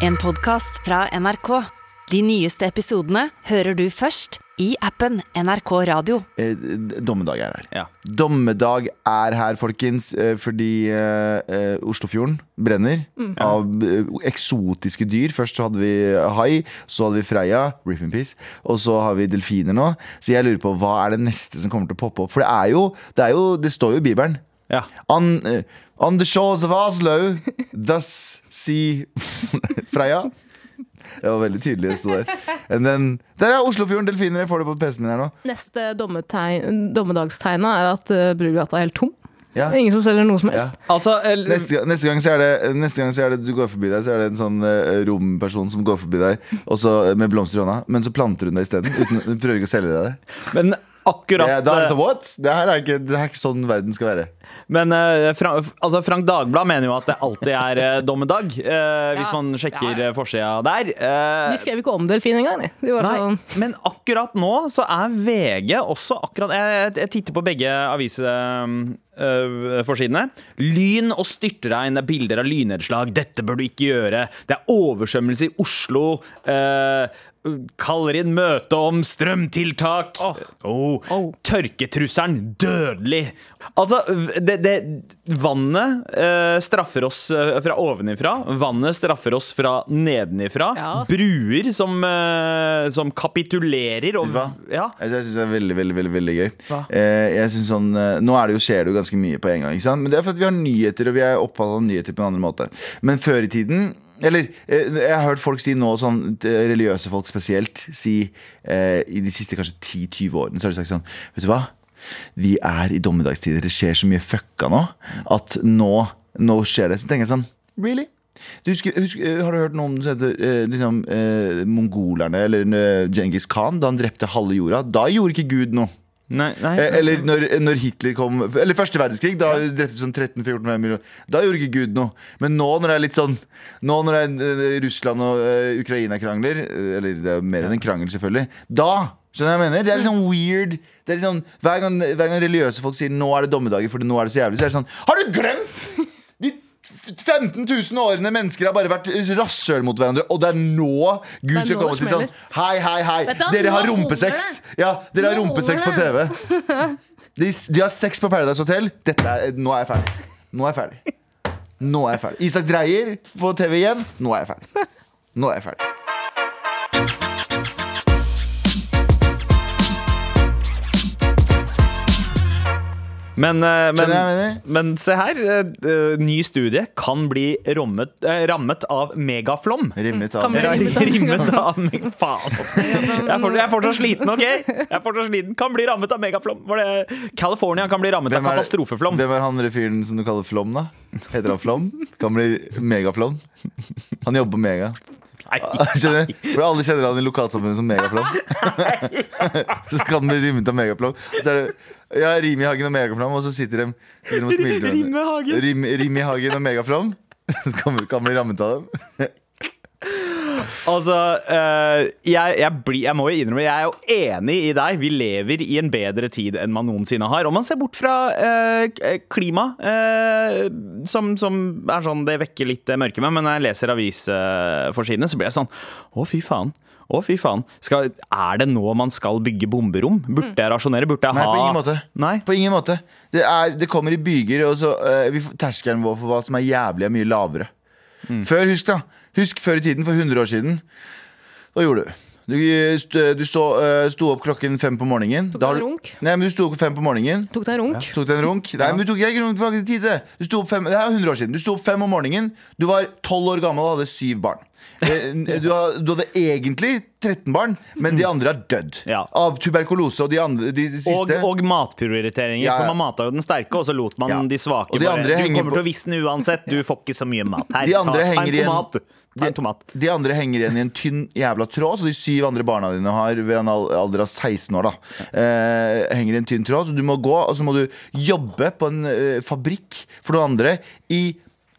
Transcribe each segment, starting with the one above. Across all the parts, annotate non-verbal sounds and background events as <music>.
En podcast fra NRK. De nyeste episodene hører du først i appen NRK Radio. Eh, Dommedag er her. Ja. Dommedag er her, folkens, eh, fordi eh, eh, Oslofjorden brenner av eh, eksotiske dyr. Først så hadde vi hai, så hadde vi Freia, rip in peace, og så har vi delfiner nå. Så jeg lurer på hva er det neste som kommer til å poppe opp? For det er jo, det, er jo, det står jo i Bibelen. Ja. On, eh, on the shores of Oslo, thus see <laughs> Freia. Det var veldig tydelig det sto der. And then, der er Oslofjorden delfiner. Jeg får det på PC-en min her nå. Neste dommedagstegn er at uh, Brugata er helt tom. Ja. Ingen som selger noe som Ja. helst. Altså el- Neste, neste, gang så er det, neste gang så er det du går forbi deg, så er det en sånn uh, romperson som går forbi deg Og så eh, med blomster i hånda, men så planter hun deg isteden. Hun prøver ikke å selge deg det. Men akkurat det. Da er det sånn, what? Det her er ikke, det er ikke sånn verden skal være. Men uh, Fra, altså Frank Dagblad mener jo at det alltid er uh, dommedag, eh, hvis man sjekker Ja, ja. eh, forsida der. Eh, De skrev ikke om delfin engang. de. De var Nei, sånn, men akkurat nå så er VG også akkurat Jeg, jeg titter på begge avisforsidene. Lyn og styrtregn, det er bilder av lynnedslag. Dette bør du ikke gjøre. Det er oversvømmelse i Oslo. Uh, kaller inn møte om strømtiltak. Oh. Oh. Tørketrusselen dødelig. Altså, det, det, vannet eh, straffer oss eh, fra ovenifra. Vannet straffer oss fra nedenifra. Ja, altså. Bruer som, eh, som kapitulerer. Og, Vet du hva? ja. Jeg synes det er veldig, veldig, veldig, veldig gøy. Hva? Eh, jeg synes sånn, eh, nå er det jo, skjer det jo ganske mye på en gang. Ikke sant? Men det er for at vi har nyheter, og vi er opptatt av nyheter på en annen måte. Men før i tiden eller eh, jeg har hørt folk si nå, sånn religiøse folk spesielt, si eh, i de siste kanskje 10-20 årene, så har de sagt sånn Vet du hva? Vi er i dommedagstider. Det skjer så mye fucka nå at nå, nå skjer det. Så tenker jeg sånn Really? Du husker, husker, har du hørt noe om som eh, liksom, eh, mongolerne eller eh, Genghis Khan? Da han drepte halve jorda. Da gjorde ikke Gud noe. Nei, nei. nei. Eller når, når Hitler kom Eller første verdenskrig, da drepte sånn 13-14 millioner. Da gjorde ikke Gud noe. Men nå når det er litt sånn Nå når det er eh, Russland og eh, Ukraina krangler, eh, eller det er mer enn en krangel, selvfølgelig, da Skjønner jeg mener? Det er litt sånn weird. Det er litt sånn, hver, gang, hver gang religiøse folk sier 'nå er det dommedager fordi nå er det så jævlig', så er det sånn Har du glemt? De 15 000 årene mennesker har bare vært rasshøl mot hverandre, og det er nå Gud er skal nå komme og si sånn. Hei, hei, hei. Du Dere har rumpesex. Ja, dere har rumpesex på TV. De, de har sex på Paradise Hotel. Er, nå er jeg ferdig. Nå er jeg ferdig. Nå er jeg ferdig. Isak Dreyer på TV igjen. Nå er jeg ferdig. Nå er jeg ferdig. Men, eh, men, men se her. eh, eh, ny studie kan bli rammet, eh, rammet av megaflom. Rimmet av. Rimmet, av- av Faen, altså. Jeg er, fortsatt, jeg er fortsatt sliten, OK? Jeg er fortsatt sliten. Kan bli rammet av megaflom. Var det California kan bli rammet av er- katastrofeflom. hvem er han fyren som du kaller Flom, da? Heter han Flom? Kan bli Megaflom. Han jobber på Mega. Nei, <laughs> Skjønner? For alle kjenner han i lokalsamfunnet som Megaflom. <laughs> <laughs> så kan han bli rymmet av Megaflom. Så er det ja, Rimi Hagen og Megaflom, og så sitter de, sitter de og smiler. til Hagen. Rim, Rimi Hagen og Megaflom. Så kan, han bli rammet av dem. Altså, eh, jeg, jeg, blir, jeg må jo innrømme, jeg er jo enig i deg. Vi lever i en bedre tid enn man noensinne har. Om man ser bort fra eh, klima, eh, som, som er sånn Det vekker litt eh, mørke med, men når jeg leser avisforsidene, så blir jeg sånn Å, fy faen. Å, fy faen. Skal, er det nå man skal bygge bomberom? Burde jeg rasjonere? Burde jeg Nei, ha på ingen måte. Nei? På ingen måte. Det, er, det kommer i byger, og så uh, terskelen vår for hva som er jævlig, er mye lavere. Mm. Før, husk da Husk før i tiden, for 100 år siden. Hva gjorde du? Du, du så, eh, sto opp klokken fem på morgenen. Tok deg en runk? Nei, men du sto opp fem på morgenen. Tok deg en runk? Tok deg en runk? Nei, men du tok ikke runk, for var ikke tid. Du sto opp fem, det er 100 år siden. Du sto opp fem om morgenen. Du var 12 år gammel og hadde syv barn. Eh, Du, har- du hadde egentlig 13 barn, men de andre er dødd. Ja. Av tuberkulose og de, andre, de, de Og, siste. og matprioriteringer. Ja, ja. For man mata jo den sterke, og så lot man Ja. de svake de bare Du kommer på- til å visne uansett. Du får ikke så mye mat her. De andre ta, ta henger en igjen- tomat. De andre henger igjen i en tynn jævla tråd, så de syv andre barna dine har ved en alder av 16 år, da, eh, henger i en tynn tråd. Så du må gå, og så må du jobbe på en eh, fabrikk for noen andre i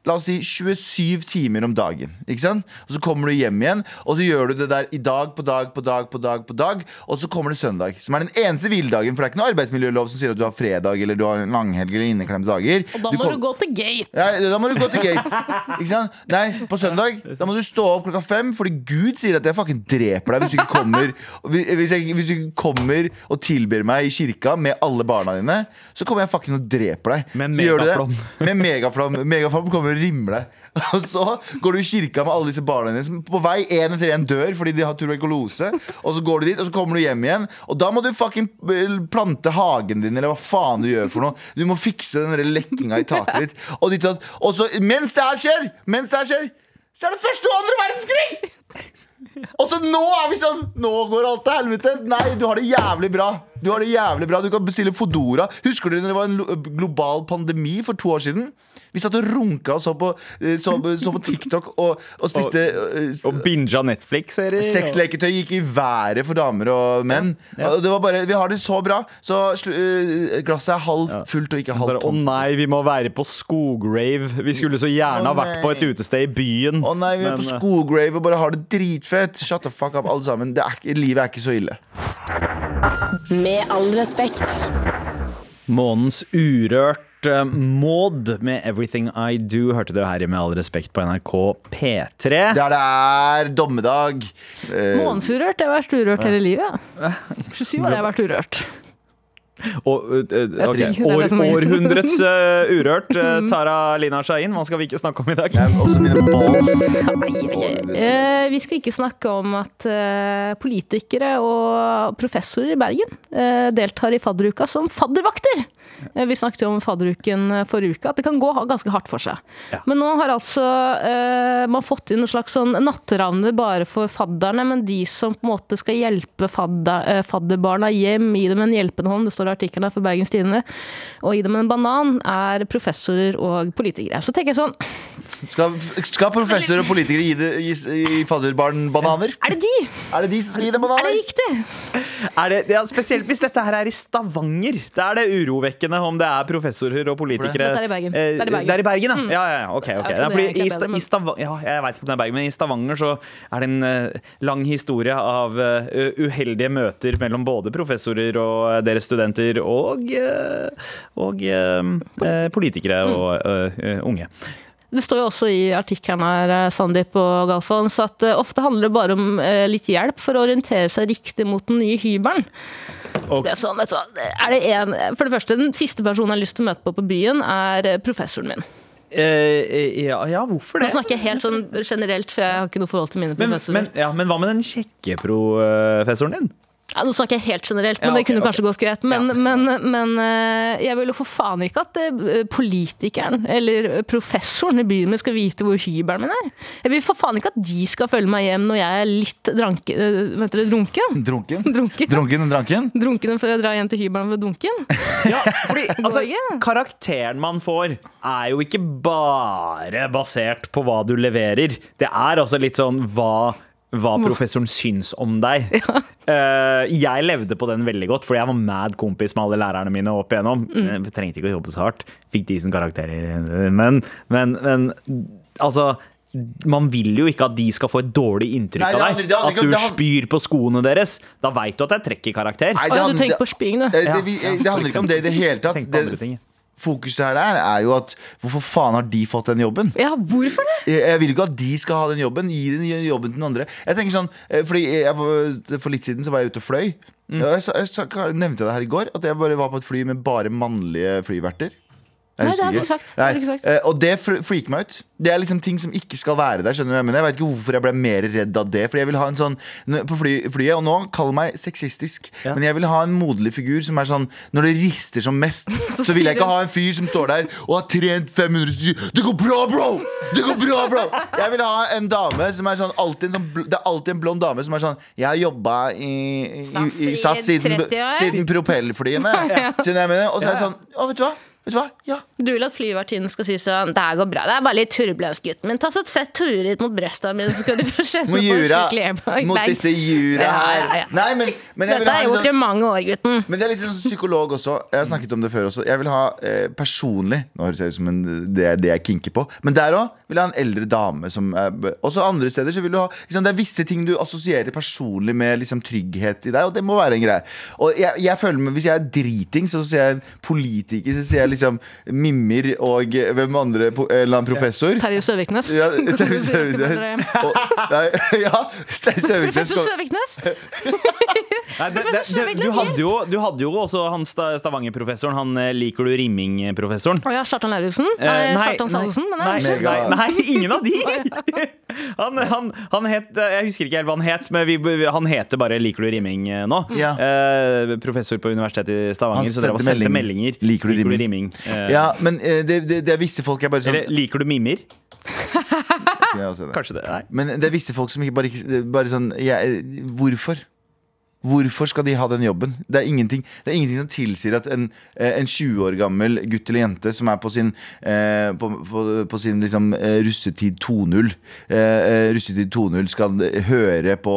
La oss si 27 timer om dagen. Ikke sant? Og så kommer du hjem igjen, og så gjør du det der i dag på dag på dag på dag. på dag Og så kommer det søndag, som er den eneste hviledagen. For det er ikke noe arbeidsmiljølov som sier at du har fredag eller du har langhelg eller inneklemte dager. Og da Du må kom- du gå til gate. ja, da må du gå til gate. Ikke sant? Nei, på søndag Da må du stå opp klokka fem, fordi Gud sier at jeg fucking dreper deg hvis du ikke kommer Hvis, jeg, hvis du ikke kommer og tilber meg i kirka med alle barna dine, så kommer jeg fucking og dreper deg. Med Så gjør du det. megaflom. Med megaflom. Megaflom kommer og å rimle. <laughs> Og så går du i kirka med alle disse barna dine som på vei én etter én dør fordi de har tuberkulose. Og så går du dit, og så kommer du hjem igjen, og da må du fucking eh, plante hagen din, eller hva faen du gjør for noe. Du må fikse den lekkinga i taket ditt. Og, ditt, og, og så, mens det her skjer, mens det her skjer, så er det første og andre verdenskrig! <laughs> Og så nå er vi sånn Nå går alt til helvete. Nei, du har det jævlig bra. Du har det jævlig bra Du kan bestille Fodora. Husker du når det var en global pandemi for to år siden? Vi satt og runka og så på, eh, så, så på TikTok og, og spiste Og, s- Og binga Netflix-serier. Sexleketøy gikk i været for damer og menn. Og det var bare, Vi har det så bra. Så eh, glasset er halvt fullt og ikke halvt tomt. Å nei, vi må være på skograve. Vi skulle så gjerne Å ha vært på et utested i byen. Å nei, vi er Men, på eh, skograve og bare har det dritfett. Shut the fuck up, alle sammen. Det er ikke, livet er ikke så ille. Med all respekt. Månens urørt eh, Maud med 'Everything I Do' hørte du her i Med all respekt på NRK P3. Der det er dommedag. Eh, Månefurørt. Jeg har vært urørt hele livet. 27 år har jeg vært urørt. Og, uh, ok, stryker, så det år, århundrets uh, urørt. uh, Tara Lina Shahin, hva skal vi ikke snakke om i dag? Eh, vi skal ikke snakke om at politikere og professorer i Bergen deltar i fadderuka som faddervakter. Eh, vi snakket jo om fadderuken forrige uke, at det kan gå ganske hardt for seg. Ja. Men nå har altså man fått inn en slags sånn natteravner bare for fadderne, men de som på en måte skal hjelpe fadder, fadderbarna hjem, gi dem en hjelpende hånd, det står i artikkelen for Bergens Tidende, og gi dem en banan, er professorer og politikere. Så tenker jeg sånn, Skal, skal professorer og politikere gi, det, gi, gi fadderbarn bananer? er det de? Er det de som skal gi dem Er det bananer? riktig? Er det, ja, spesielt hvis dette her er i Stavanger. Da er det urovekkende om det er professorer og politikere. Er i Bergen. Eh, Det er i Bergen. Det er i Bergen, ja. ja, ja, ja. Ok, ok. Jeg Ja, fordi i, Sta bedre, i Stavanger, ja, jeg vet ikke om det er Bergen, men i Stavanger så er det en uh, lang historie av uh, uheldige møter mellom både professorer og deres studenter og, eh, og eh, eh, politikere Mm. og unge. Det står jo også i artikkelen her, Sandeep og Galfons, at det ofte handler det bare om litt hjelp for å orientere seg riktig mot den nye hybelen. Og- Det er sånn, vet du er det en, for det første, den siste personen jeg har lyst til å møte på på byen, er professoren min. Eh, ja, ja, hvorfor Nå snakker jeg helt sånn generelt, for jeg har ikke noe forhold til mine Men, professorer. men, ja, men hva med den kjekke professoren din? Ja, nå snakker jeg helt generelt, men Ja, det kunne ok. kanskje gått greit. Men, Ja. men, men eh, jeg vil jo for faen ikke at eh, politikeren eller professoren i byen min skal vite hvor hybelen min er. Jeg vil for faen ikke at de skal følge meg hjem når jeg er litt dranke, eh, vet dere, drunken. Drunken? Drunken. Drunken og dranken? Drunken før jeg drar hjem til hybelen ved dunken. Ja, fordi <laughs> altså. Karakteren man får, er jo ikke bare basert på hva du leverer. Det er også litt sånn hva, hva professoren syns om deg. <laughs> Eh, jeg levde på den veldig godt, fordi jeg var mad kompis med alle lærerne mine opp igjennom. Mm. Jeg trengte ikke å jobbe så hardt. Fikk decent karakterer. Men, men, men altså man vil jo ikke at de skal få et dårlig inntrykk Nei, det av deg. det handler At du handler- spyr på skoene deres. Da veit du at det er trekk i karakter. Nei, Å, ja, du tenker på spying, du. Det, Ja. det, det handler ikke om det i det hele tatt. Tenk på andre Det, ting. Fokuset her er, er jo at hvorfor faen har de fått den jobben? Ja, hvorfor det? Jeg, jeg vil ikke at de skal ha den jobben. Gi den jobben til noen andre. Jeg tenker sånn, eh, fordi jeg, For litt siden så var jeg ute og fløy. Mm. Jeg, jeg, nevnte det her i går? At jeg bare var på et fly med bare mannlige flyverter. Nei, det har du ikke. sagt. Det ikke sagt. Eh, Og det fr- freaker meg ut. Det er liksom ting som ikke skal være der. Skjønner du Men jeg? Vet ikke hvorfor jeg ble mer redd av det. Fordi jeg vil ha en sånn På fly, flyet, og nå kall meg sexistisk, Ja. men jeg vil ha en moderlig figur som er sånn Når det rister som mest, <laughs> så vil jeg ikke ha en fyr som står der og har trent 500 og sier 'Det går bra, bro!' Det går bra, bro Jeg vil ha en dame som er sånn alltid en sånn Det er alltid en blond dame som er sånn 'Jeg har jobba i, i, i, i SAS siden, 30 siden propellflyene'. <laughs> Siden jeg mener, og så er det sånn Å, vet du hva? Vet du hva? Ja. Du vil at flyvertinnen skal si sånn Det her går bra, det er bare litt turbulens, gutten min. Ta så Sett huet ditt mot brøsta mine, så skal du få kjenne på jura. skikkelig Mot disse jura her. ja, ja. Nei, men, men Dette har jeg gjort sånn i mange år, gutten. Men det er litt sånn psykolog også. Jeg har snakket om det før også. Jeg vil ha eh, personlig Nå høres jeg ut som en, det er det jeg kinker på. Men der òg vil jeg ha en eldre dame som eh, Også andre steder så vil du ha liksom, Det er visse ting du assosierer personlig med liksom, trygghet i deg, og det må være en greie. Og jeg, jeg føler meg Hvis jeg er driting, så sier jeg en politiker, så sier jeg liksom Mimmer og hvem andre En eller annen professor. Terje Søviknes. Ja, <laughs> Terje Søviknes. Og- Nei, <laughs> Ja, Terje Søviknes. Professor Søviknes! <laughs> Nei, det, det, det, du, hadde jo, du hadde jo også han Stavanger-professoren. Han eh, liker du rimming-professoren. Å ja, Kjartan Lauritzen? Eh, Nei, nei, Kjartan Salvesen? Nei, nei, nei, nei, nei, ingen av de! Han, han, han het eh, Jeg husker ikke helt hva han het, men vi, han heter bare 'Liker du rimming' eh, nå. Ja. Eh, professor på Universitetet i Stavanger. Han Så dere sendte sendte meldinger. Liker du rimming? Eh, Ja, men eh, det, det, det er visse folk jeg bare sånn Eller liker du mimer? Det. <laughs> Kanskje det. Nei. Men det er visse folk som ikke bare, bare sånn jeg, Hvorfor? Hvorfor skal de ha den jobben? Det er ingenting, det er ingenting som tilsier at en, eh, en 20 år gammel gutt eller jente som er på sin, eh, på, på, på sin liksom, eh, russetid 2.0 eh, eh, Russetid 2.0 skal høre på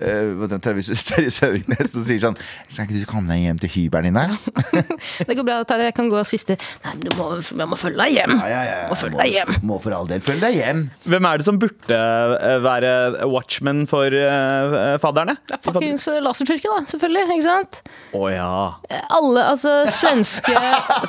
eh, Terje Søviknes <laughs> som sier sånn Skal ikke du komme deg hjem til hybelen din her? <laughs> Det går bra, Terje. Jeg kan gå siste. Nei, men du må, jeg må følge deg hjem. Ja, ja, ja. Må følge deg hjem. Må for all del følge deg hjem. Hvem er det som burde eh, være watchman for uh, fadderne? Er fuckings eh, da. Selvfølgelig. ikke sant? Å ja. Alle altså <laughs> svenske,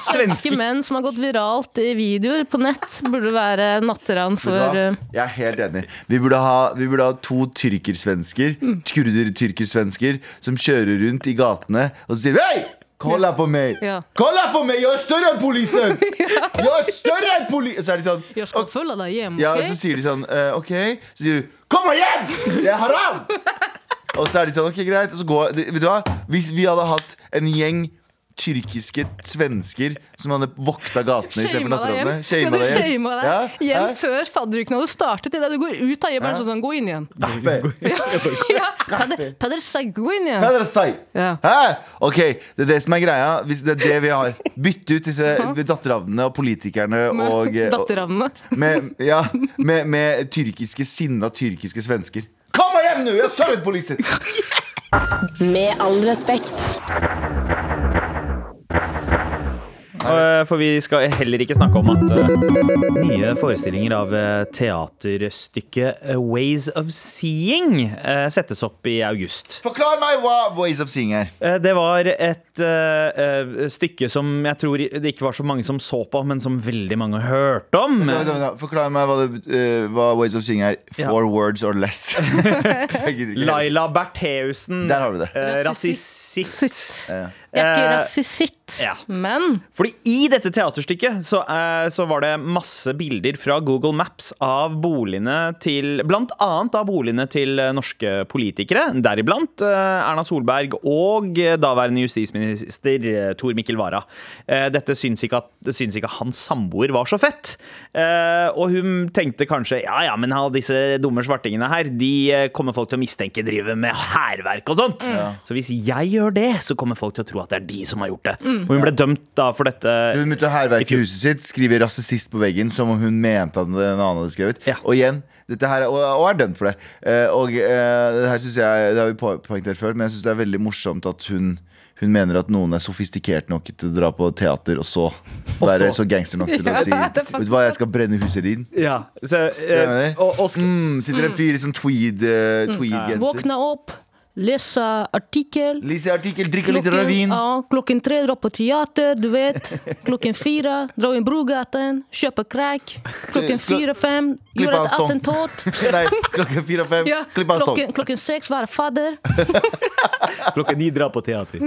Svenske- menn som har gått viralt i videoer på nett, burde være natteravn Vet du for hva? eh, Jeg er helt enig. Vi burde ha, vi burde ha to tyrkersvensker, Mm. Kurder-tyrkersvensker, som kjører rundt i gatene og sier Hei! Kolla på meg! Ja. Kolla på meg! Jeg er større enn polisen! <laughs> Jeg er større enn polisen! Så er de sånn Jeg skal følge deg hjem, Ja, ok? så sier de sånn uh, OK. Så sier du Kom deg hjem! Det er haram! <laughs> Og så er de sånn OK, greit. Og så går Vet du hva? Hvis vi hadde hatt en gjeng tyrkiske svensker som hadde vokta gatene istedenfor Shama deg hjem. natteravnene. Shama deg hjem. deg Ja, hjem ja. før fadderuken hadde startet? Da du går ut av hjemmet, ja. sånn, gå inn igjen. Kappe. Peder, Peder gå inn igjen. er? Hæ? Ok, det er det som er greia. Hvis det er det vi har. Bytte ut disse datteravnene og politikerne og, og Datteravnene. med, ja, med, med tyrkiske sinna tyrkiske svensker. Kom deg hjem nå! Jeg er polisen! Med all respekt. For vi skal heller ikke snakke om at eh, nye forestillinger av eh, teaterstykket eh, Ways of Seeing eh, settes opp i august. Forklar meg hva Ways of Seeing er. Eh, Det var et stykke som jeg tror det ikke var så mange som så på, men som veldig mange hørte om. Da, da, da, Forklar meg hva, det, hva Ways of Seeing er. Ja. Four words or less. <laughs> Laila Bertheussen. Der har vi det. Rasist. Rasist. Ja. Jeg er ikke Eh, rasist, ja. men Fordi i dette teaterstykket så, eh, så var det masse bilder fra Google Maps av boligene til Blant annet av boligene til eh, norske politikere, deriblant Erna Solberg og daværende justisminister Tor Mikkel Wara. Eh, dette syns ikke at syns ikke hans samboer var så fett. Eh, og hun tenkte kanskje ja ja, men alle disse dumme svartingene her, de kommer folk til å mistenke driver med hærverk og sånt. Så hvis jeg gjør det, så kommer folk til å tro at det er de som har gjort det. Og hun ble dømt da for dette. Hun begynte å hærverke huset sitt, skrive 'rasist' på veggen, som om hun mente at en annen hadde skrevet. Ja. Og igjen, dette her, er- og, og er dømt for det. Eh, og eh, det her synes jeg Det har vi poengtert før, men jeg syns det er veldig morsomt at hun hun mener at noen er sofistikert nok til å dra på teater, og så være så gangster nok til å <laughs> si er Vet du hva, jeg skal brenne huset ditt. Ja, så, jeg eh, mener? og, og Mm, sitter en fyr i sånn tweed, uh, tweed-genser. våkne opp, lese artikkel. Lise artikkel, drikke litt rødvin. ja, klokken tre dra på teater, du vet. Klokken fire dra inn Brogaten, kjøpe crack. Klokken fire-fem gjøre et attentat. <laughs> Nei, klokken fire-fem Ja, Klipp av stånd. klokken, seks være fadder. <laughs> Klokken ni dra på teater.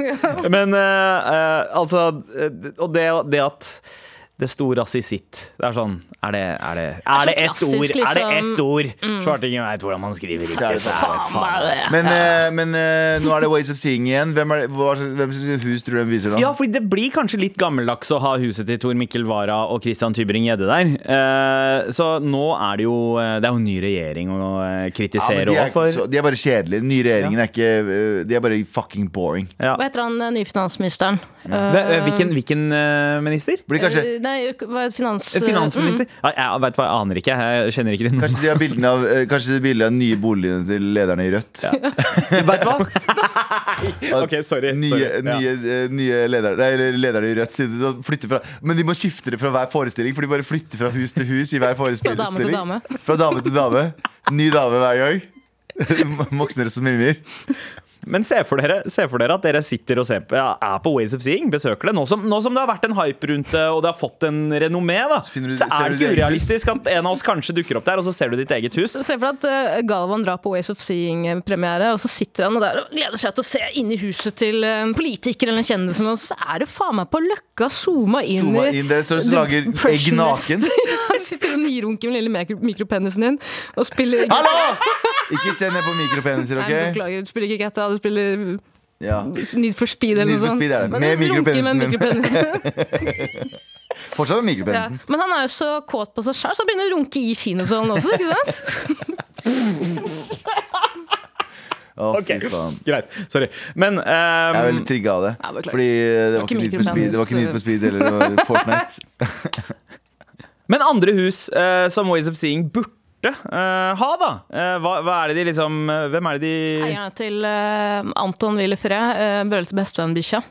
Men uh, uh, altså eh, Og det, det at Det sto rasisitt. Det er sånn Er det, er det, er det ett klassisk, ord? Er det liksom. ett ord? Svartingen veit hvordan man skriver Det er ikke. det. Så er det faen det, Men, eh, men eh, nå er det Ways of Seeing igjen. Hvem, er, det- hva, hvem hus tror du de viser da? Ja, fordi det blir kanskje litt gammeldags å ha huset til Tor Mikkel Wara og Christian Tybring-Gjedde der. Eh, så nå er det jo Det er jo ny regjering å kritisere Ja, de, er de er bare kjedelige. Den nye regjeringen er ikke De er bare fucking boring. Ja. Hva heter han nye finansministeren? Ja. Hvilken, hvilken minister? Blir kanskje, Nei, hva finans... Finansminister? Ja, jeg vet hva, jeg aner ikke. Jeg kjenner ikke din kanskje de har bildene av eh, Kanskje de er bilder av nye boligene til lederne i Rødt. Vet du hva? <laughs> Ok, sorry. Nye, sorry. Ja. nye, eh, nye leder, nei, lederne i Rødt sitter flytter fra Men de må skifte det fra hver forestilling, for de bare flytter fra hus til hus i hver forestilling. Fra dame til dame. Fra dame til dame. Ny dame hver gang. <laughs> Moxner som mimer. Men se for, dere, se for dere at dere sitter og ser på, ja, er på Ways of Seeing, besøker det. Nå som, nå som det har vært en hype rundt det, og det har fått en renommé, da, så, du, så er det ikke urealistisk at en av oss kanskje dukker opp der, og så ser du ditt eget hus. Se for deg at uh, Galvan drar på Ways of Seeing-premiere, og så sitter han der og gleder seg til å se inn i huset til en politiker eller en kjendis, og så er det faen meg på Løkka zooma inn Zooma i inn der står som lager egg naken. <laughs> Han sitter og nirunker med lille mikro mikropenisen din og spiller Hallo! Ikke se ned på mikropeniser, Nei, OK? beklager, du spiller ikke GTA, du spiller Ja. Need for Speed eller noe sånt. Speed det, med. <laughs> Fortsatt med ja. Men han er jo så kåt på seg sjøl, så han begynner å runke i kinosalen også, ikke sant? <laughs> Oh, Ok. Greit. Sorry. Men Jeg er ehm, veldig trigga av det. Ja. Fordi det var ikke ikke Need for Speed, det var ikke Need for Speed <laughs> eller Fortnite. Men andre hus uh, som Ways of Seeing burde eh, ha, da? Uh, hva, hva er det de liksom eh, Hvem er det de Eierne til Anton Willefred, uh, brølete bestevennbikkja.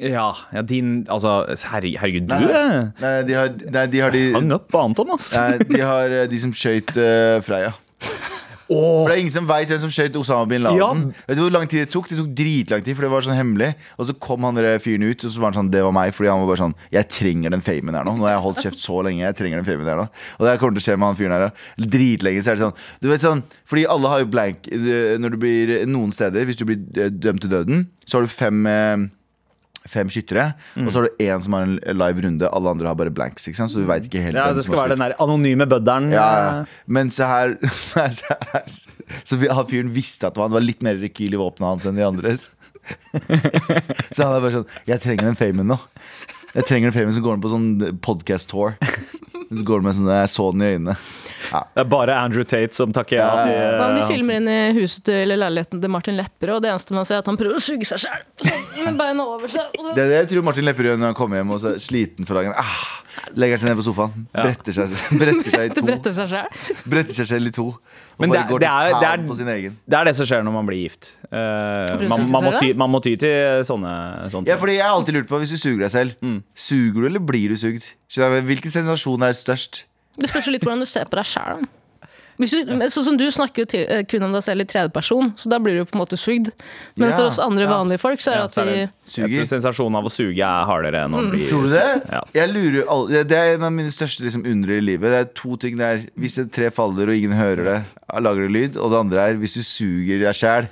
Ja, ja din Altså, herre, herregud, du Nei, Nei, de har, nei, de, har de, hang opp på Anton, ass. nei, de har de som skøyt eh, Freya. For det er ingen som veit hvem som skjøt Osama bin Laden. Vet du hvor lang tid det tok? Det tok dritlang tid, for det var sånn hemmelig. Og så kom han der fyren ut, og så var han sånn Det var meg. Fordi han var bare sånn Jeg trenger den famen her nå. Nå har jeg holdt kjeft så lenge. Jeg trenger den famen her nå. Og det kommer til å skje med han fyren her. ja. Dritlenge så er det sånn Du vet sånn Fordi alle har jo blank Når du blir noen steder, hvis du blir dømt til døden, så har du fem eh, Fem skyttere, og så har du én som har en live runde. Alle andre har bare blanks. Så du vet ikke helt Ja, det skal være den der anonyme bødderen. ja, ja. Men se her, <laughs> så her Så vi- han fyren visste at det var, litt mer rekyl i våpenet hans enn de andres. <laughs> Så han er bare sånn Jeg trenger den famen nå. Jeg trenger den famen som går med på sånn podcast-tour. Så går det med sånn Jeg så den i øynene. Det er bare Andrew Tate som takker ja Ja, til Hva om de eh, filmer inn i huset til eller leiligheten til Martin Lepperød, og det eneste man ser, er at han prøver å suge seg sjøl med beina over seg. Det er det jeg tror Martin Lepperød gjør når han kommer hjem og så er sliten for dagen. Ah, legger seg ned på sofaen. Bretter seg, bretter seg i <laughs> to. Bretter seg selv. Bretter seg selv i to. Men det- det er- det er- town på sin egen. Det er det som skjer når man blir gift. Uh, man, man, må ty, man må ty til sånne, sånne Ja, fordi jeg har alltid lurt på Hvis du suger deg selv, Mm. suger du eller blir du sugd? Hvilken sensasjon er størst? Det spørs litt hvordan du ser på deg sjæl. Sånn som du snakker jo til, eh, kun om deg selv i tredjeperson, så da blir du jo på en måte sugd. Men Ja, for oss andre ja. vanlige folk, så er Ja, det så at vi Jeg Suger. tror sensasjonen av å suge er hardere enn å bli Tror du det? Ja. Jeg lurer all- Det er en av mine største liksom, undre i livet. Det er to ting der Hvis et tre faller og ingen hører det, lager det lyd. Og det andre er hvis du suger deg sjæl.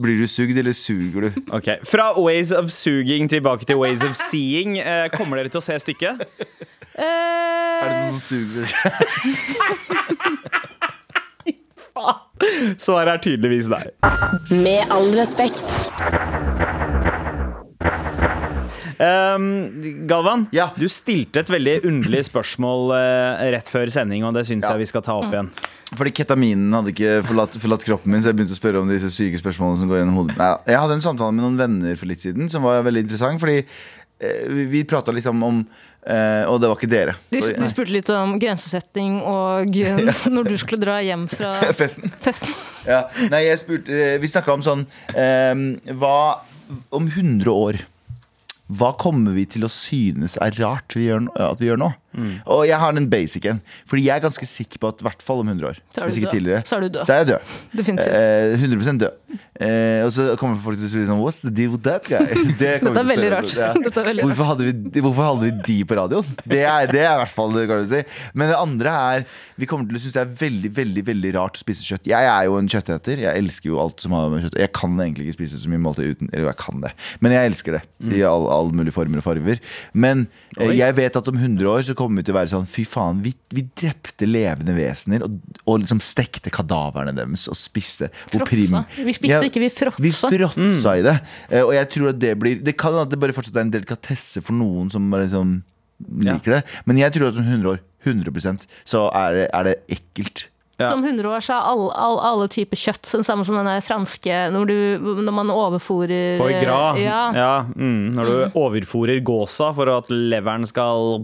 Blir du sugd, eller suger du? Ok, Fra Ways of Suging tilbake til Ways of Seeing. Eh, kommer dere til å se stykket? Eh, Er det noen som suger seg selv? <laughs> Svaret er tydeligvis nei. Med all respekt. Um, Galvan, Ja. du stilte et veldig underlig spørsmål uh, rett før sending, og det syns Ja. jeg vi skal ta opp igjen. Fordi ketaminen hadde ikke forlatt, forlatt kroppen min, så jeg begynte å spørre om disse syke spørsmålene som går gjennom hodet. Nei, jeg hadde en samtale med noen venner for litt siden som var veldig interessant. Fordi vi, vi prata litt om, eh, Og det var ikke dere. Du, spurte litt om grensesetting og <laughs> eh, når du skulle dra hjem fra <laughs> Festen. festen. Ja. Nei, jeg spurte eh, Vi snakka om sånn eh, Hva om 100 år Hva kommer vi til å synes er rart vi gjør, at vi gjør nå? Og jeg har den basic en. Fordi jeg er ganske sikker på at i hvert fall om 100 år, Så er du hvis ikke tidligere, Så er du død. så er jeg død. Definitivt. Eh, 100 død. Eh, og så kommer folk til å si sånn What's the deal with that guy? <laughs> Det <laughs> Dette er veldig rart. Ja. Er veldig hvorfor, hadde vi, hvorfor hadde vi de på radioen? Det er, det er i hvert fall det kan du si. Men det andre er Vi kommer til å synes det er veldig veldig, veldig rart å spise kjøtt. Jeg er jo en kjøtteter. Jeg elsker jo alt som har med kjøtt Jeg kan egentlig ikke spise så mye måltid uten Eller jeg kan det, men jeg elsker det. I alle all mulige former og farger. Men eh, jeg vet at om 100 år så kommer vi til å være sånn Fy faen, vi, vi drepte levende vesener og, og liksom stekte kadaverne deres og spiste. og prim. Vi spiste ikke, vi fråtsa. Vi fråtsa i det. Eh, Og jeg tror at det blir Det kan at det bare fortsatt er en delikatesse for noen som liksom liker det. Men jeg tror at om 100 år, 100% så er det, er det ekkelt. Ja. Som 100 år så er alle, all, alle typer kjøtt sånn samme som den franske Når, du, når man overfòrer Foie gras. Ja. Ja, mm, når du overfôrer gåsa for at leveren skal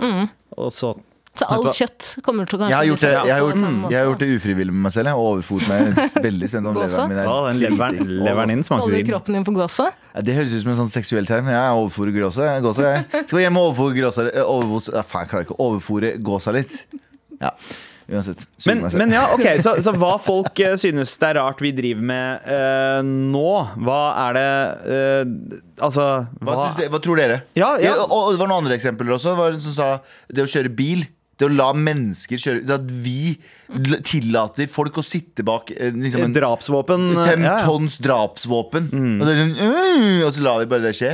Og så Så alt kjøtt kommer til å kanskje Jeg har gjort det, jeg har gjort, jeg har gjort det ufrivillig med meg selv. Jeg har overfort meg. <laughs> Veldig spent om leveren min er Ja, den leveren, leveren din smakte Holder kroppen din på gåsa? Ja, Det høres ut som en sånn seksuell term. Jeg overfòrer gåsa. gåsa jeg. Skal vi hjem og overfòre gåsa eh, Faen, jeg klarer ikke å overfòre gåsa litt. Ja, uansett. Men, men ja, ok, så, <laughs> så hva folk uh, synes det er rart vi driver med uh, nå, hva er det uh, Altså Hva, hva, dere- hva tror dere? Ja, ja. og, og det var noen andre eksempler også. Det var en som sa det å kjøre bil. Det å la mennesker kjøre det At vi tillater folk å sitte bak eh, liksom en Drapsvåpen eh, fem ja, ja. tonns drapsvåpen. Og, så er sånn, «Øh», og så lar vi bare det skje.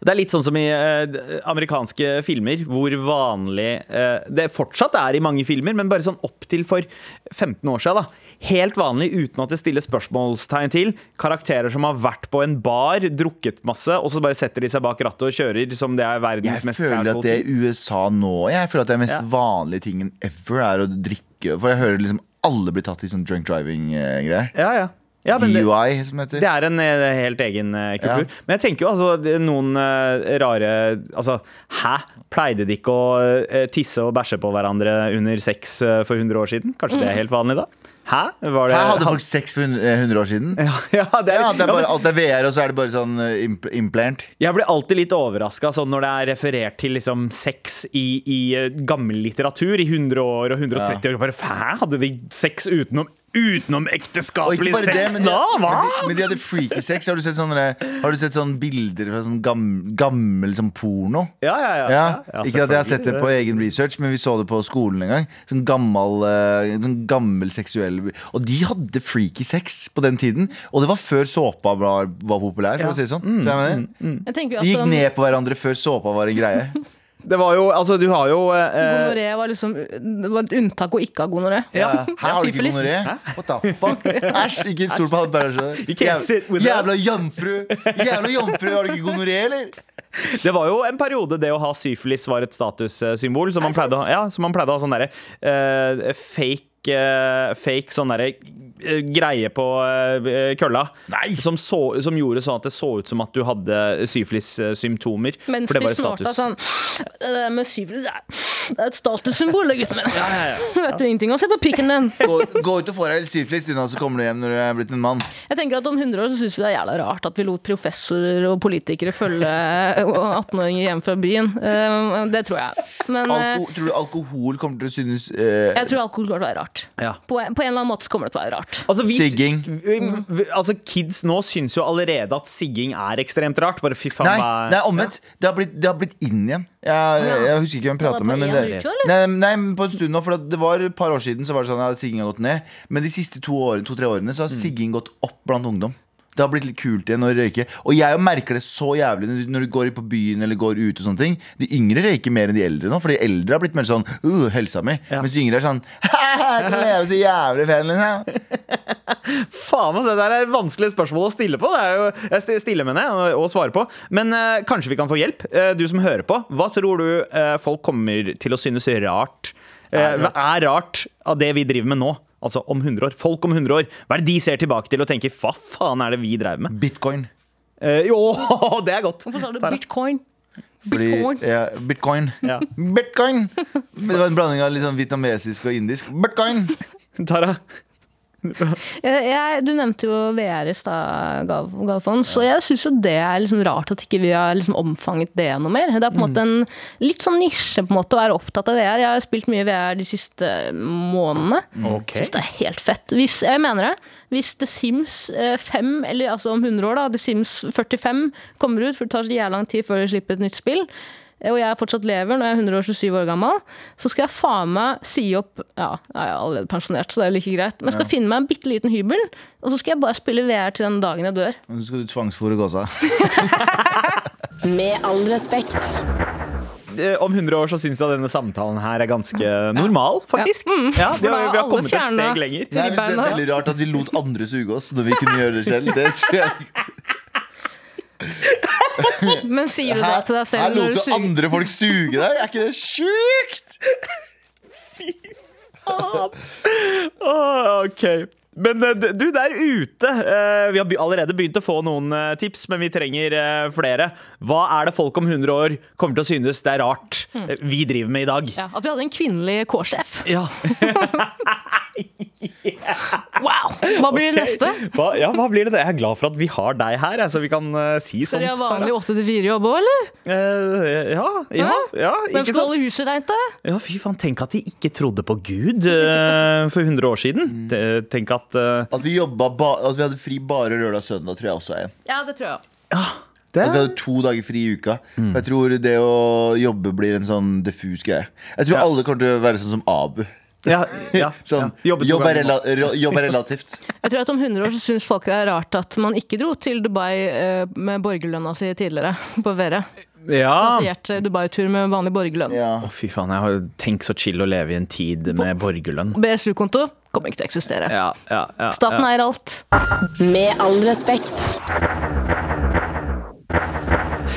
Det er litt sånn som i eh, amerikanske filmer, hvor vanlig eh, det fortsatt er i mange filmer, men bare sånn opp til for 15 år siden. da Helt vanlig uten at det stilles spørsmålstegn til. Karakterer som har vært på en bar, drukket masse, og så bare setter de seg bak rattet og kjører som det er verdens Jeg mest føler at casual det ting. i USA nå Jeg føler at det er mest Ja. vanlige tingen ever er å drikke. For jeg hører liksom alle blir tatt i sånn drunk driving-greier. Ja, ja. Ja, men det, DUI, som heter. det er en eh, helt egen eh, kultur. Ja. Men jeg tenker jo altså noen eh, rare Altså, hæ? Pleide de ikke å eh, tisse og bæsje på hverandre under sex eh, for 100 år siden? Kanskje det er helt vanlig da? Hæ? Var det Her hadde folk sex for 100 100 år siden. ja, ja, det er, Ja, det er bare, alt er VR, og så er det bare sånn uh, implant. Jeg blir alltid litt overraska sånn når det er referert til liksom, sex i, i eh, gammel litteratur i 100 år og 130 år. Bare, Hæ? Hadde de sex utenom, utenom Og ekteskapelig det, sex men de, da? Hva? men de, men de hadde freaky sex. Har du sett sånne, har du sett sånne bilder fra sånn gam, gammel sånn porno? Ja, ja, ja. Ja, ja, ikke at jeg har sett det på egen research, men vi så det på skolen en gang. Sånn gammel, eh, sånn gammel seksuell Og de hadde freaky sex på den tiden. Og det var før såpa var, var populær, for Ja. å si det sånn. Så jeg mener, Jeg tenker jo de gikk ned på hverandre før såpa var en greie. <laughs> Det var jo Altså, du har jo eh, gonoré var liksom Det var et unntak å ikke ha gonoré. Ja. <laughs> Her har du ikke syfilis. gonoré? What the fuck? Æsj, ikke stol på can't sit with us. Jævla jomfru! Jævla jomfru, har du ikke gonoré, eller? Det var jo en periode det å ha syfilis var et statussymbol. Som man pleide, å ha- ja, som man pleide å ha sånn derre eh, fake, eh, fake sånn derre eh, greie på eh, kølla. Som, så, som gjorde sånn at det så ut som at du hadde syfilis-symptomer. Mens de snorta sånn Det der med syfilis det er- det er et statussymbol, gutten min. <laughs> Vet du ingenting om? Se på pikken din. Gå, gå ut og få deg litt syfilis, så kommer du hjem når du er blitt en mann. Jeg tenker at Om 100 år så syns vi det er jævla rart at vi lot professorer og politikere følge <laughs> 18-åringer hjem fra byen. Eh, Det tror jeg. Men eh, Alko, tror du alkohol kommer til å synes uh... jeg tror alkohol kommer til å være rart. Ja. På, en- på en eller annen måte så kommer det til å være rart. Altså, vi, Sigging. vi- vi- altså, kids nå syns jo allerede at sigging er ekstremt rart. Bare fy faen Nei, nei omvendt. Det har blitt, det har blitt inn igjen. Jeg, jeg husker ikke hvem jeg prata med. Men det, nei, nei, på en stund nå. For det var et par år siden Så var det sånn at sigging har gått ned. Men de siste to årene, to-tre årene så har Mm. sigging gått opp blant ungdom. Det har blitt litt kult igjen å røyke. Og jeg merker det så jævlig når du- går på byen eller går ut. og sånne ting De yngre røyker mer enn de eldre nå. For de eldre har blitt mer sånn uh, helsa mi. Ja. Mens de yngre er sånn Du lever så jævlig fen, liksom. <laughs> Faen, det der er vanskelige spørsmål å stille på. Det er jo, stille, mener jeg, og, svarer svare på. Men uh, kanskje vi kan få hjelp. uh, du som hører på, hva tror du uh, folk kommer til å synes rart? Er rart av det vi driver med nå? Altså om 100 år. Folk om 100 år. Hva er det de ser tilbake til og tenker hva faen er det vi drev med? Bitcoin. Eh, jo, <laughs> det er godt. Hvorfor sa du Tara. bitcoin? Fordi, Bitcoin? ja, bitcoin. Ja. Bitcoin! Men det var en blanding av litt sånn vietnamesisk og indisk. Bitcoin! Tara, <laughs> Jeg, du nevnte jo VR i stad, Gal, Galfon, så jeg syns jo det er liksom rart at ikke vi har liksom omfanget det noe mer. Det er på en måte en litt sånn nisje på en måte å være opptatt av VR. Jeg har spilt mye VR de siste månedene. Okay. Syns det er helt fett. Hvis, jeg mener det. Hvis The Sims eh, 5, eller altså om 100 år, da, The Sims 45 kommer ut, for det tar så jævla lang tid før de slipper et nytt spill, eh, og jeg fortsatt lever når jeg er 127 år gammel, så skal jeg faen meg si opp Ja, jeg er allerede pensjonert, så det er jo like greit. Men jeg skal finne meg en bitte liten hybel, og så skal jeg bare spille VR til den dagen jeg dør. Nå skal du tvangsfòre gåsa. <laughs> Med all respekt. Eh, Om 100 år så syns jeg denne samtalen her er ganske normal, faktisk. Ja, vi, ja vi, har, har vi har kommet et steg lenger. Nei, det er veldig rart at vi lot andre suge oss når vi kunne gjøre det selv. Det tror jeg. <laughs> Men sier du det til deg selv Her lot du syk? andre folk suge deg? Er ikke det sjukt? <laughs> Åh, ok men eh, du der ute, eh, vi har allerede begynt å få noen eh, tips, men vi trenger flere. Hva er det folk om 100 år kommer til å synes det er rart eh, vi driver med i dag? Ja, at vi hadde en kvinnelig K-sjef. Ja, <laughs> <laughs> Wow! Hva blir det neste? hva, ja, hva blir det? Jeg er glad for at vi har deg her, så vi kan uh, si Skal sånt. de ha vanlig 8-4-jobb òg, eller? Uh, ja, ja, ja, Hvem skal holde huset reint, da? Ja, fy faen, tenk at de ikke trodde på Gud uh, for 100 år siden. Mm. Tenk at At vi, jobba ba at vi hadde fri bare lørdag og søndag, tror jeg også er en. Ja, det tror jeg. Ja. At vi hadde to dager fri i uka. Jeg tror det å jobbe blir en sånn diffus greie. Jeg tror alle kommer til å være sånn som Abu. <laughs> ja, ja, <laughs> Sånn, ja. Jobbe rela er relativt. <laughs> Jeg tror at Om 100 år så syns folk det er rart at man ikke dro til Dubai eh, med borgerlønna si tidligere. På Vere. Ja. Plassert eh, Dubai-tur med vanlig borgerlønn. Ja. oh, fy faen, jeg har tenkt så chill å leve i en tid med borgerlønn. BSU-konto kommer ikke til å eksistere. Ja, ja, ja, Staten ja. eier alt. Med all respekt.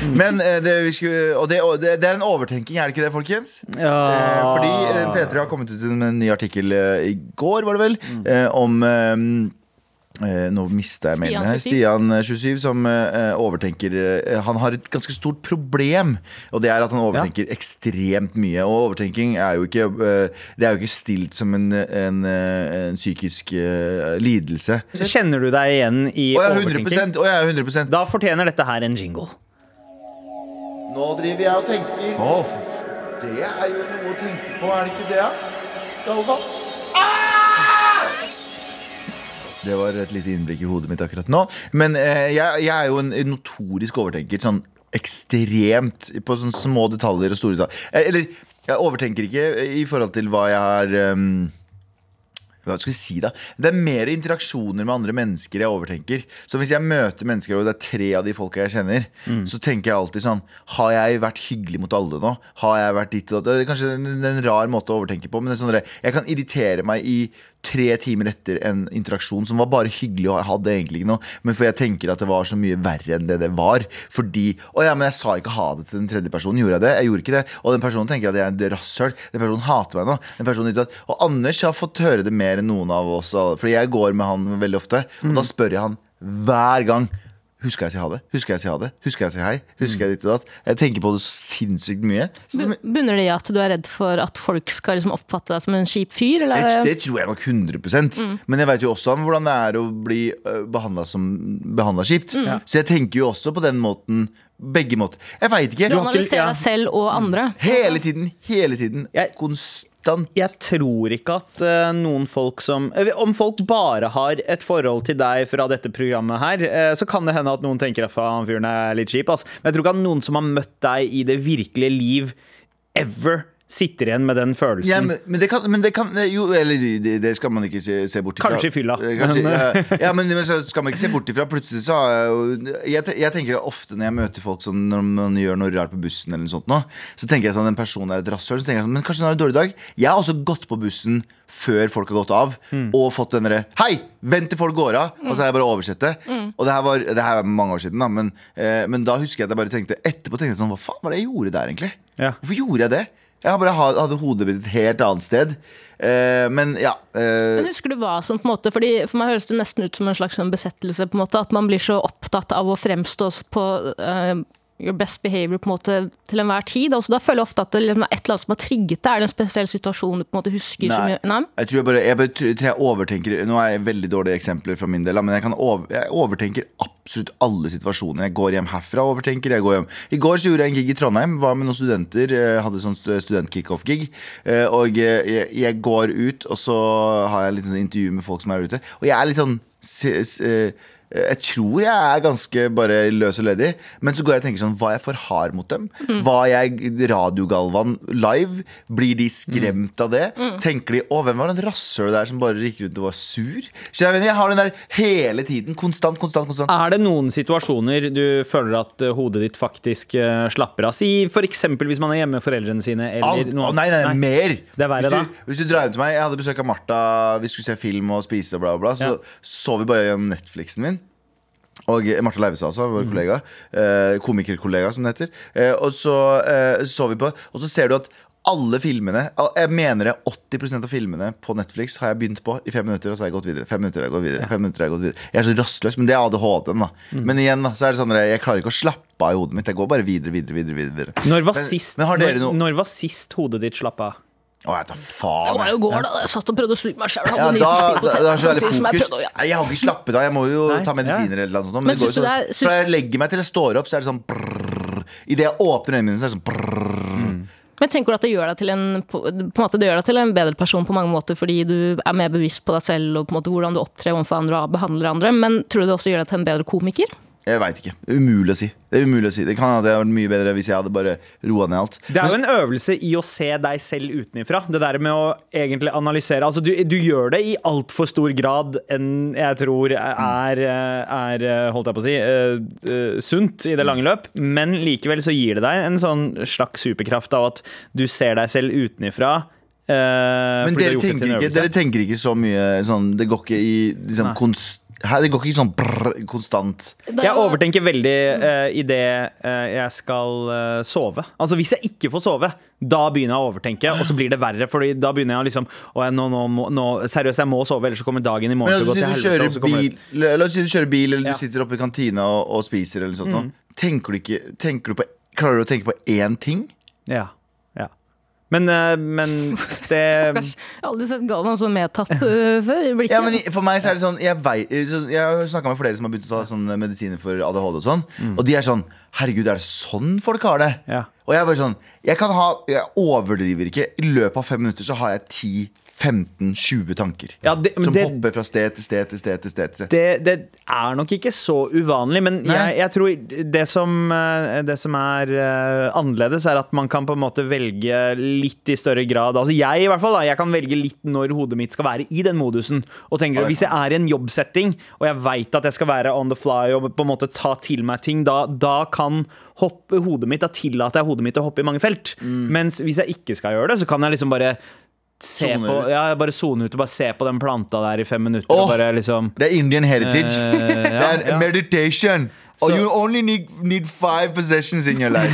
Men eh, det, vi skulle, og det, og det, det er en overtenking, er det ikke det, folkens? Ja. Eh, fordi eh, P3 har kommet ut med en ny artikkel i går, var det vel, mm. om nå mista jeg mailen her. Stian Stian eh, 27, som uh, overtenker uh, Han har et ganske stort problem, og det er at han overtenker ekstremt mye. Og overtenking er jo ikke uh, Det er jo ikke stilt som en, en, en psykisk lidelse. Kjenner du deg igjen i Å ja, overtenking? 100% Å ja, 100% Da fortjener dette her en jingle. Nå driver jeg og tenker Off. det er jo noe å tenke på, er det ikke det? Galvan? Det var et lite innblikk i hodet mitt akkurat nå. Men eh, jeg, jeg er jo en notorisk overtenker. Sånn ekstremt på sånne små detaljer og store detaljer. Eh, Eller, jeg overtenker ikke i forhold til hva jeg har ehm, hva skal jeg si da? Det er mer interaksjoner med andre mennesker jeg overtenker. Så hvis jeg møter mennesker, og det er tre av de folka jeg kjenner, så tenker jeg alltid sånn Har jeg vært hyggelig mot alle nå? Har jeg vært ditt og datt? Det er kanskje en, en rar måte å overtenke på, men sånn jeg kan irritere meg i tre timer etter en interaksjon som var bare hyggelig, og jeg hadde egentlig ikke noe, men for jeg tenker at det var så mye verre enn det det var. Fordi Å ja, men jeg sa ikke ha det til den tredje personen. Gjorde jeg det? Jeg gjorde ikke det. Og den personen tenker at jeg er et rasshøl. Den personen hater meg nå. Den personen Og Anders har fått høre det mer enn noen av oss. Fordi jeg går med han veldig ofte, og da spør jeg han hver gang. Husker jeg å si ha det? Husker jeg å si ha det? Husker jeg å si hei? Husker jeg ditt og datt? Jeg tenker på det så sinnssykt mye. Så, Bunner det i at du er redd for at folk skal liksom oppfatte deg som en kjip fyr? Eller? det, det tror jeg nok 100 Men jeg vet jo også om hvordan det er å bli behandla som Mm. kjipt. Så jeg tenker jo også på den måten. Begge måter. Jeg veit ikke. Du analyserer deg selv og andre. Hele tiden. Hele tiden. Jeg- Konstant. Jeg tror ikke at uh, noen folk som eh, Om folk bare har et forhold til deg fra dette programmet her, uh, så kan det hende at noen tenker at han fyren er litt kjip, ass. Men jeg tror ikke at noen som har møtt deg i det virkelige liv ever, sitter igjen med den følelsen. Ja, men, men det kan, men det kan Jo, eller det, det skal man ikke se, se bort ifra. Kanskje i fylla. Eh, Kanskje, Men, ja, ja, men, så skal man ikke se bort ifra. Plutselig så jeg jeg, jeg tenker ofte når jeg møter folk sånn Når man gjør noe rart på bussen, eller noe sånt nå, så tenker jeg sånn en person er et rasshøl. Så tenker jeg sånn, men kanskje hun har en dårlig dag. Jeg har også gått på bussen før folk har gått av, og fått den derre Hei! Vent til folk går av! Og så har jeg bare oversett det. Og det her var det her er mange år siden, da, men, eh, men da husker jeg at jeg bare tenkte etterpå tenkte jeg sånn Hva faen var det jeg gjorde der, egentlig? Ja. Hvorfor gjorde jeg det? Jeg bare hadde hodet mitt et helt annet sted. Uh, men ja. Uh, Men husker du hva som på en måte fordi For meg høres det nesten ut som en slags sånn besettelse. på en måte At man blir så opptatt av å fremstå på, eh, your best behavior på en måte til enhver tid. Altså, da føler jeg ofte at det liksom er et eller annet som har trigget deg. Er det en spesiell situasjon du på en måte husker? Nei. mye? Nei? Jeg tror jeg bare jeg, bare, tror jeg overtenker Nå er jeg veldig dårlige eksempler fra min del, men jeg, kan over, jeg overtenker absolutt alle situasjoner. Jeg går hjem herfra og overtenker. Jeg går hjem. I går så gjorde jeg en gig i Trondheim. Var med noen studenter. eh, Hadde sånn stu- student-kickoff-gig. eh, Og eh, jeg, jeg går ut, og så har jeg litt sånn intervju med folk som er ute. Og jeg er litt sånn jeg tror jeg er ganske bare løs og ledig, men så går jeg og tenker sånn Var jeg for hard mot dem? Var jeg radiogalvan live? Blir de skremt av det? Tenker de 'Å, hvem var den rasshølet der som bare gikk rundt og var sur?' Så jeg, mener, jeg har den der hele tiden. Konstant, konstant, konstant. Er det noen situasjoner du føler at eh, hodet ditt faktisk eh, slapper av? Si f.eks. hvis man er hjemme med foreldrene sine. Eller noe annet. nei, nei, nei, mer! Det er verre hvis, da. du, hvis du drar hjem til meg Jeg hadde besøk av Martha, vi skulle se film og spise og bla, bla, bla. Så Ja. så vi bare gjennom Netflixen min. Og Marte Leivestad, altså, vår kollega. Eh, komikerkollega, som det heter. Eh, og så eh, så vi på, og så ser du at alle filmene Jeg mener det 80% av filmene på Netflix har jeg begynt på i fem minutter, og så har jeg gått videre. Fem minutter jeg gått videre, fem minutter jeg gått videre Jeg er så rastløs, men det er ADHD-en, da. Mhm. Men igjen, da, så er det sånn at jeg klarer ikke å slappe av i hodet mitt. Jeg går bare videre, videre, videre. videre. Når var, Men- sist, men har dere når, når var sist hodet ditt slappa av? Å, jeg tar Det var jo i går, da. Jeg satt og prøvde å snu meg sjøl. Ja, da, da, da er så veldig Som jeg ja. Jeg har ikke slappet av. Jeg må jo Nei, ta medisiner eller noe sånt. Men, Men det går jo sånn, Fra jeg legger meg til jeg står opp, så er det sånn brrr. Idet jeg åpner øynene mine, så er det sånn brrrr. Men tenker du at det gjør deg til en på, på en måte det gjør deg til en bedre person på mange måter fordi du er mer bevisst på deg selv og på en måte hvordan du opptrer overfor andre og behandler andre, men tror du det også gjør deg til en bedre komiker? Jeg veit ikke. Det er umulig å si. Det er umulig å si Det kan hende det hadde vært mye bedre hvis jeg hadde bare roa ned alt. Det er jo en øvelse i å se deg selv utenfra. Det der med å egentlig analysere. Altså, du, du gjør det i altfor stor grad enn jeg tror er, er holdt jeg på å si, uh, uh, sunt i det lange løp. Men likevel så gir det deg en sånn slags superkraft av at du ser deg selv utenfra. Uh, Men dere tenker, ikke, dere tenker ikke så mye sånn Det går ikke i liksom, konst, her, Det går ikke sånn brrr, konstant. Jeg overtenker veldig uh, idet uh, jeg skal uh, sove. Altså Hvis jeg ikke får sove, da begynner jeg å overtenke, og så blir det verre. Fordi da begynner jeg å liksom å, jeg, nå, nå, nå, Seriøst, jeg må sove, ellers så kommer dagen i morgen til å gå til helvete. bil, la oss si du kjører bil eller Ja. du sitter oppe i kantina og, og spiser, eller sånt, Mm. tenker du ikke tenker du på, Klarer du å tenke på én ting? Ja. Men, eh, men det Stakkars. Jeg har aldri sett Galvan så medtatt øh, før. i. Ja, men for meg så er det sånn Jeg, vei- jeg har snakka med flere som har begynt å ta sånn medisiner for ADHD og sånn. Og de er sånn Herregud, er det sånn folk har det? Ja. Og jeg er bare sånn Jeg kan ha Jeg overdriver ikke. I løpet av fem minutter så har jeg 10-15-20 tanker. Ja, det- som det- hopper fra sted til sted til sted. til sted, til sted. det, det er nok ikke så uvanlig, men jeg, jeg tror det som, eh, det som er uh, annerledes, er at man kan på en måte velge litt i større grad. Altså jeg i hvert fall, da, jeg kan velge litt når hodet mitt skal være i den modusen. Og tenker, Ja, Hvis jeg er i en jobbsetting, og jeg veit at jeg skal være on the fly og på en måte ta til meg ting, da, da kan hoppe hodet mitt, da tillater jeg hodet mitt å hoppe i mange felt. Mm. Mens hvis jeg ikke skal gjøre det, så kan jeg liksom bare Se Zone på, ja, bare zone ut og bare se på den planta der i fem minutter. Oh, Og bare liksom Det er Indian heritage. Eh, <laughs> det er ja. meditation. So, oh, you only need, need five possessions in your life.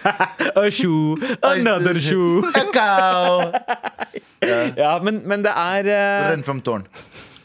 <laughs> A shoe, another <laughs> shoe. A cow. Yeah. Ja, men, men det er uh, Renn fram tårn.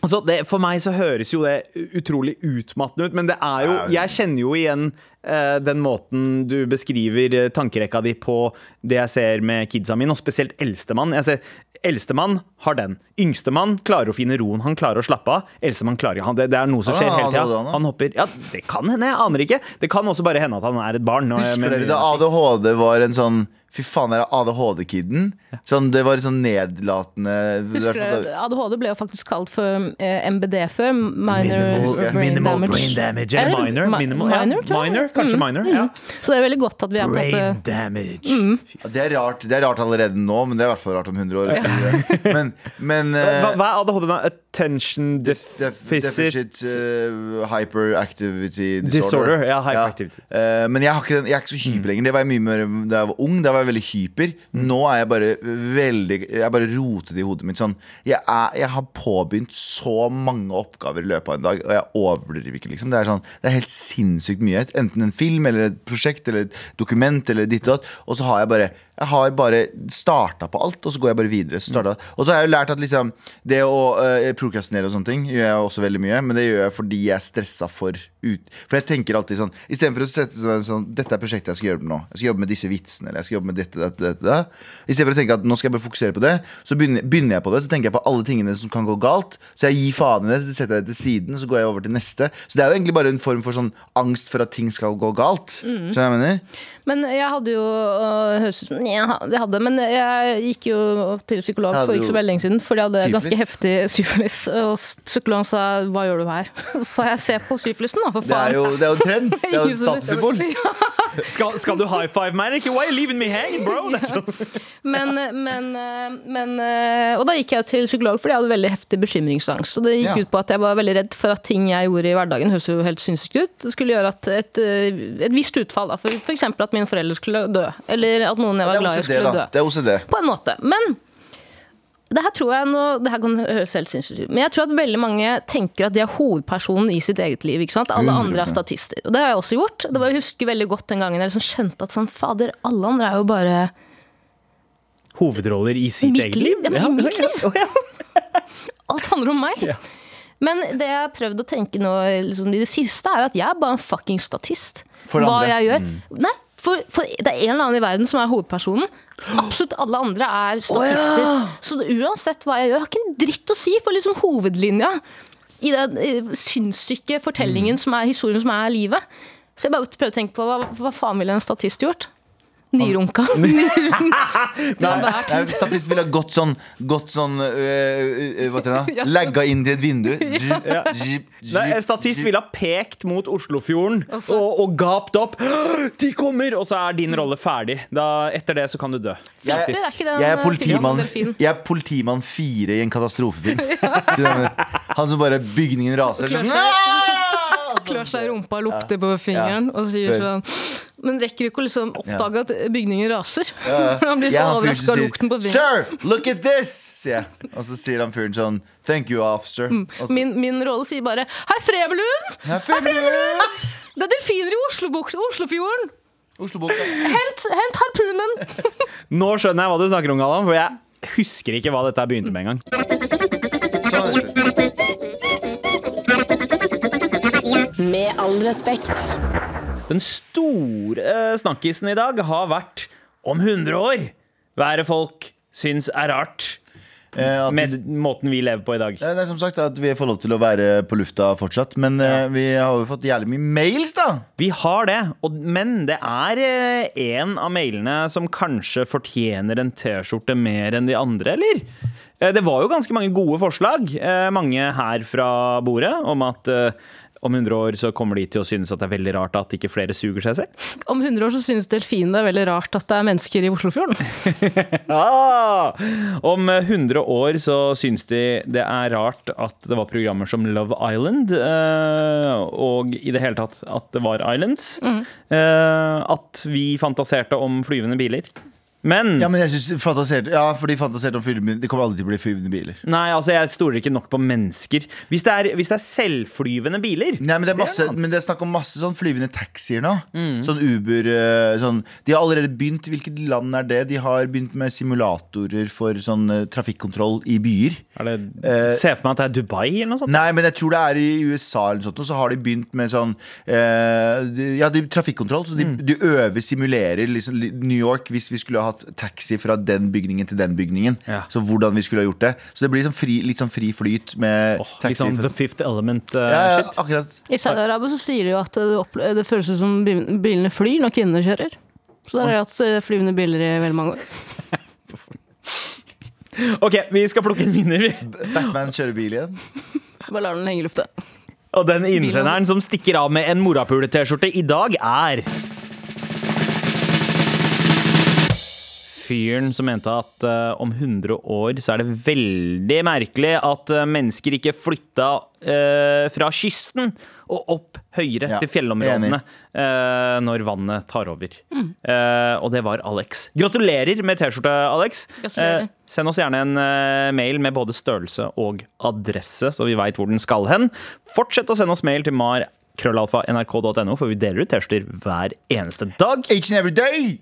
altså det, For meg så høres jo det utrolig utmattende ut, men det er jo Jeg kjenner jo igjen eh, den måten du beskriver tankerekka di på det jeg ser med kidsa mine, og spesielt eldstemann. Jeg ser Eldstemann har den. Yngstemann klarer å finne roen. Han klarer å slappe av. Eldstemann klarer ikke. Han- Det, det er noe som skjer hele tida. han hopper Ja, det kan hende. Jeg aner ikke. Det kan også bare hende at han er et barn. Husker dere da ADHD var en sånn Fy faen, er det ADHD-kiden? Sånn, det var litt sånn nedlatende Husker du, ADHD ble jo faktisk kalt for eh, MBD før. Minor Minimal- brain Minimal damage. brain damage. Eller minor. ma Minimal, ja. minor, minor kanskje Mm, minor. Ja. Så det er veldig godt at vi er på en Brain damage. Mm. Det er rart Det er rart allerede nå, men det er i hvert fall rart om 100 år. Ja. Men, men eh, Hva, hva er ADHD da? Attention Def, def, deficit uh, hyperactivity disorder. Disorder, ja, hyperactivity. Uh, men jeg, har ikke den, jeg er ikke så hyper lenger. Det var jeg mye mer da jeg var ung. Da var jeg veldig hyper. Nå er jeg bare veldig Jeg er bare rotet i hodet mitt. Sånn, jeg, er, jeg har påbegynt så mange oppgaver i løpet av en dag, og jeg overdriver ikke. Liksom. Det, er sånn, det er helt sinnssykt mye. Enten en film eller et prosjekt eller et dokument eller ditt og datt. Og så har jeg bare Jeg har bare starta på alt, og så går jeg bare videre. Så starta- Og så har jeg jo lært at liksom det å uh, prokrastinere og sånne ting gjør jeg også veldig mye, men det gjør jeg fordi jeg er stressa for ut For jeg tenker alltid sånn Istedenfor å sette seg sånn Dette er prosjektet jeg skal gjøre nå. Jeg skal jobbe med disse vitsene, eller jeg skal jobbe med dette, dette, dette. dette. Istedenfor å tenke at nå skal jeg bare fokusere på det, så begynner, begynner jeg på det. Så tenker jeg på alle tingene som kan gå galt. Så jeg gir faen i det, så setter jeg det til siden, så går jeg over til neste. Så det er jo egentlig bare en form for sånn angst for at ting skal gå galt. Skjønner du hva jeg mener? Men jeg hadde jo øh, høres ut som ja, hadde, men jeg gikk jo til psykolog for ikke så veldig lenge siden fordi jeg hadde syfilis? ganske heftig syfilis. Og psykologen sa 'hva gjør du her?' <laughs> Så jeg ser på syfilisen, da, for Det er faen'. jo, det er jo en trend. <laughs> Det er jo et statussymbol. Skal, skal du high five meg? eller ikke? Why are you leaving me hanging, bro? <laughs> Men, men, men Og da gikk jeg til psykolog fordi jeg hadde veldig heftig bekymringsangst. Og det gikk Ja. ut på at jeg var veldig redd for at ting jeg gjorde i hverdagen, høres jo helt sinnssykt ut, det skulle gjøre at et, eh, et visst utfall, da, for f.eks. at mine foreldre skulle dø, eller at noen jeg var glad i, skulle dø. Det er OCD. På en måte. Men det her tror jeg nå, det her kan høres helt sinnssykt ut, men jeg tror at veldig mange tenker at de er hovedpersonen i sitt eget liv. ikke sant? Alle andre er statister. Og det har jeg også gjort. Det var, jeg husker veldig godt den gangen jeg liksom skjønte at sånn, fader, alle andre er jo bare Hovedroller i sitt Mitt eget liv? Ja, men i mitt liv. Å, ja. <laughs> Alt handler om meg. Ja. Men det jeg har prøvd å tenke nå liksom, i det siste, er at jeg er bare en fucking statist. For Hva andre. jeg gjør. Nei, for, for det er en eller annen i verden som er hovedpersonen. Absolutt alle andre er statister. Så uansett hva jeg gjør, har ikke en dritt å si for liksom hovedlinja i den sinnssyke fortellingen som er historien som er livet. Så jeg bare prøver å tenke på hva, hva faen ville en statist gjort? Nyrunka. <laughs> <laughs> Nei. Statist ville ha gått sånn, gått sånn øh, øh, Hva heter det? <laughs> Legga inn til et vindu. Zip, zip, Nei, statist ville ha pekt mot Oslofjorden Og og, og gapt opp. <gasps> De kommer! Og så er din rolle ferdig. Da, etter det så kan du dø. Jeg, er jeg er eh, politimann. Jeg er politimann fire i en katastrofefilm. Han som bare Bygningen raser. Og så- klør seg i rumpa, lukter på fingeren og sier Før. sånn Men rekker ikke å liksom oppdage at bygningen raser? <laughs> Han blir så overraska av lukten på fingeren. Sir, look at this! sier jeg. Og så sier han fyren sånn Thank you, officer. Og så, Min, min rolle sier bare 'Herr Frevelund! «Her finner Det er delfiner i Oslofjorden! Hent, hent harpunen!' Nå skjønner jeg hva du snakker om, Galvan, for jeg husker ikke hva dette begynte med engang. All respekt. Den store eh, snakkisen i dag har vært om 100 år. Er folk syns er rart Eh, vi- med måten vi lever på i dag? Det er som sagt at vi får lov til å være på lufta fortsatt. Men ja. vi har jo fått jævlig mye mails, da. Vi har det, og, men det er eh, en av mailene som kanskje fortjener en T-skjorte mer enn de andre, eller? Eh, Det var jo ganske mange gode forslag, eh, mange her fra bordet, om at eh, om 100 år så kommer de til å synes at det er veldig rart at ikke flere suger seg selv. <laughs> Om 100 år så synes delfinene det er veldig rart at det er mennesker i Oslofjorden. <laughs> Ah! Om 100 år så synes de det er rart at det var programmer som Love Island, eh, og i det hele tatt at det var Islands. Eh, at vi fantaserte om flyvende biler. Men, Ja, men jeg synes fantasert, ja, fordi fantaserte om flyvende Det kommer aldri til å bli flyvende biler. Nei, altså jeg stoler ikke nok på mennesker. Hvis det er, hvis det er selvflyvende biler Nei, men det er, masse, men det er snakk om masse sånn flyvende taxier nå. Sånn Uber eh, sånn. De har allerede begynt. Hvilket land er det? De har begynt med simulatorer for sånn eh, trafikkontroll i byer. er det, Eh, Se for meg at det er Dubai eller noe sånt. Nei, men jeg tror det er i USA eller noe sånt, og så har de begynt med sånn eh, de- Ja, de, trafikkontroll. Så de, de øver, simulerer liksom, li- New York hvis vi skulle ha hatt taxi fra den bygningen til den bygningen. Ja. Så hvordan vi skulle ha gjort det. Så det blir liksom fri, litt sånn fri flyt med Åh, litt sånn The Fifth ja, ja, Element-shit. akkurat. I Saudi-Arabia så sier de jo at det, det føles ut som bilene flyr når kvinnene kjører. Så der har jeg hatt eh, flyvende biler i veldig mange år. <laughs> ok, vi skal plukke en vinner, vi. Batman kjører bil igjen. Bare lar den henge i lufta. Og den innsenderen som stikker av med en morapule-T-skjorte i dag, er Fyren som mente at uh, om 100 år så er det veldig merkelig at uh, mennesker ikke flytta uh, fra kysten og opp høyere Ja, til fjellområdene når vannet tar over. Eh, og det var Alex. Gratulerer med T-skjorte, Alex. Send oss gjerne en mail med både størrelse og adresse, så vi veit hvor den skal hen. Fortsett å sende oss mail til mar krøllalfa nrk.no, for vi deler ut T-skjorter hver eneste dag. Each and every day!